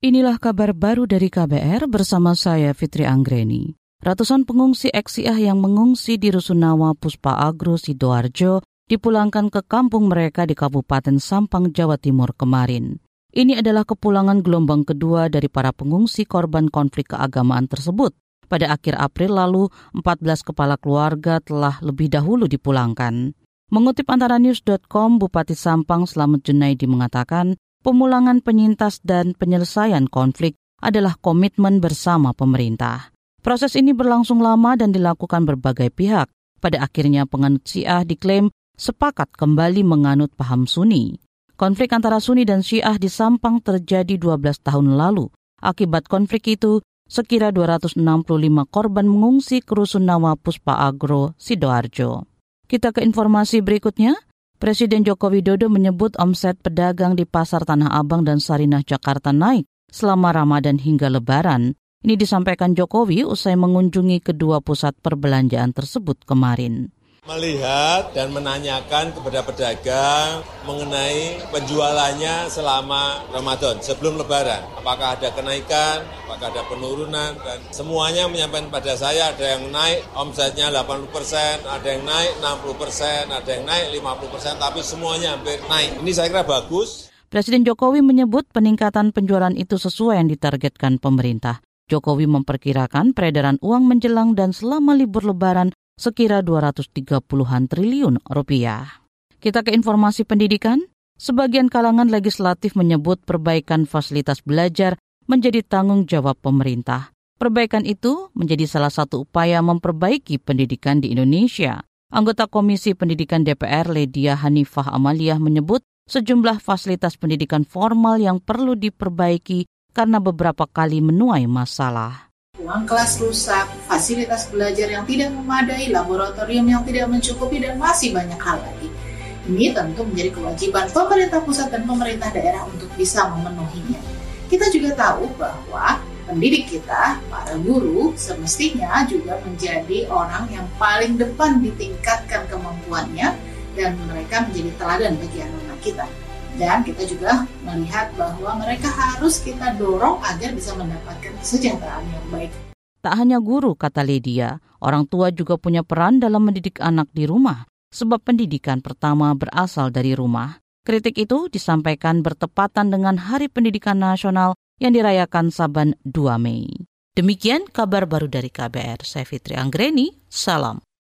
Inilah kabar baru dari KBR bersama saya Fitri Anggreni. Ratusan pengungsi Eksiah yang mengungsi di Rusunawa Puspa Agro Sidoarjo dipulangkan ke kampung mereka di Kabupaten Sampang, Jawa Timur kemarin. Ini adalah kepulangan gelombang kedua dari para pengungsi korban konflik keagamaan tersebut. Pada akhir April lalu, 14 kepala keluarga telah lebih dahulu dipulangkan. Mengutip antara news.com, Bupati Sampang Slamet Junaidi mengatakan pemulangan penyintas dan penyelesaian konflik adalah komitmen bersama pemerintah. Proses ini berlangsung lama dan dilakukan berbagai pihak. Pada akhirnya penganut Syiah diklaim sepakat kembali menganut paham Sunni. Konflik antara Sunni dan Syiah di Sampang terjadi 12 tahun lalu. Akibat konflik itu, sekira 265 korban mengungsi ke Rusunawa Puspa Agro, Sidoarjo. Kita ke informasi berikutnya. Presiden Joko Widodo menyebut omset pedagang di Pasar Tanah Abang dan Sarinah Jakarta naik selama Ramadan hingga Lebaran. Ini disampaikan Jokowi usai mengunjungi kedua pusat perbelanjaan tersebut kemarin melihat dan menanyakan kepada pedagang mengenai penjualannya selama Ramadan sebelum Lebaran. Apakah ada kenaikan, apakah ada penurunan, dan semuanya menyampaikan pada saya ada yang naik omsetnya 80 persen, ada yang naik 60 persen, ada yang naik 50 persen, tapi semuanya hampir naik. Ini saya kira bagus. Presiden Jokowi menyebut peningkatan penjualan itu sesuai yang ditargetkan pemerintah. Jokowi memperkirakan peredaran uang menjelang dan selama libur lebaran sekira 230-an triliun rupiah. Kita ke informasi pendidikan. Sebagian kalangan legislatif menyebut perbaikan fasilitas belajar menjadi tanggung jawab pemerintah. Perbaikan itu menjadi salah satu upaya memperbaiki pendidikan di Indonesia. Anggota Komisi Pendidikan DPR Ledia Hanifah Amaliah menyebut sejumlah fasilitas pendidikan formal yang perlu diperbaiki karena beberapa kali menuai masalah ruang kelas rusak, fasilitas belajar yang tidak memadai, laboratorium yang tidak mencukupi, dan masih banyak hal lagi. Ini tentu menjadi kewajiban pemerintah pusat dan pemerintah daerah untuk bisa memenuhinya. Kita juga tahu bahwa pendidik kita, para guru, semestinya juga menjadi orang yang paling depan ditingkatkan kemampuannya dan mereka menjadi teladan bagi anak-anak kita. Dan kita juga melihat bahwa mereka harus kita dorong agar bisa mendapatkan kesejahteraan yang baik. Tak hanya guru, kata Lydia, orang tua juga punya peran dalam mendidik anak di rumah, sebab pendidikan pertama berasal dari rumah. Kritik itu disampaikan bertepatan dengan Hari Pendidikan Nasional yang dirayakan Saban 2 Mei. Demikian kabar baru dari KBR. Saya Fitri Anggreni, salam.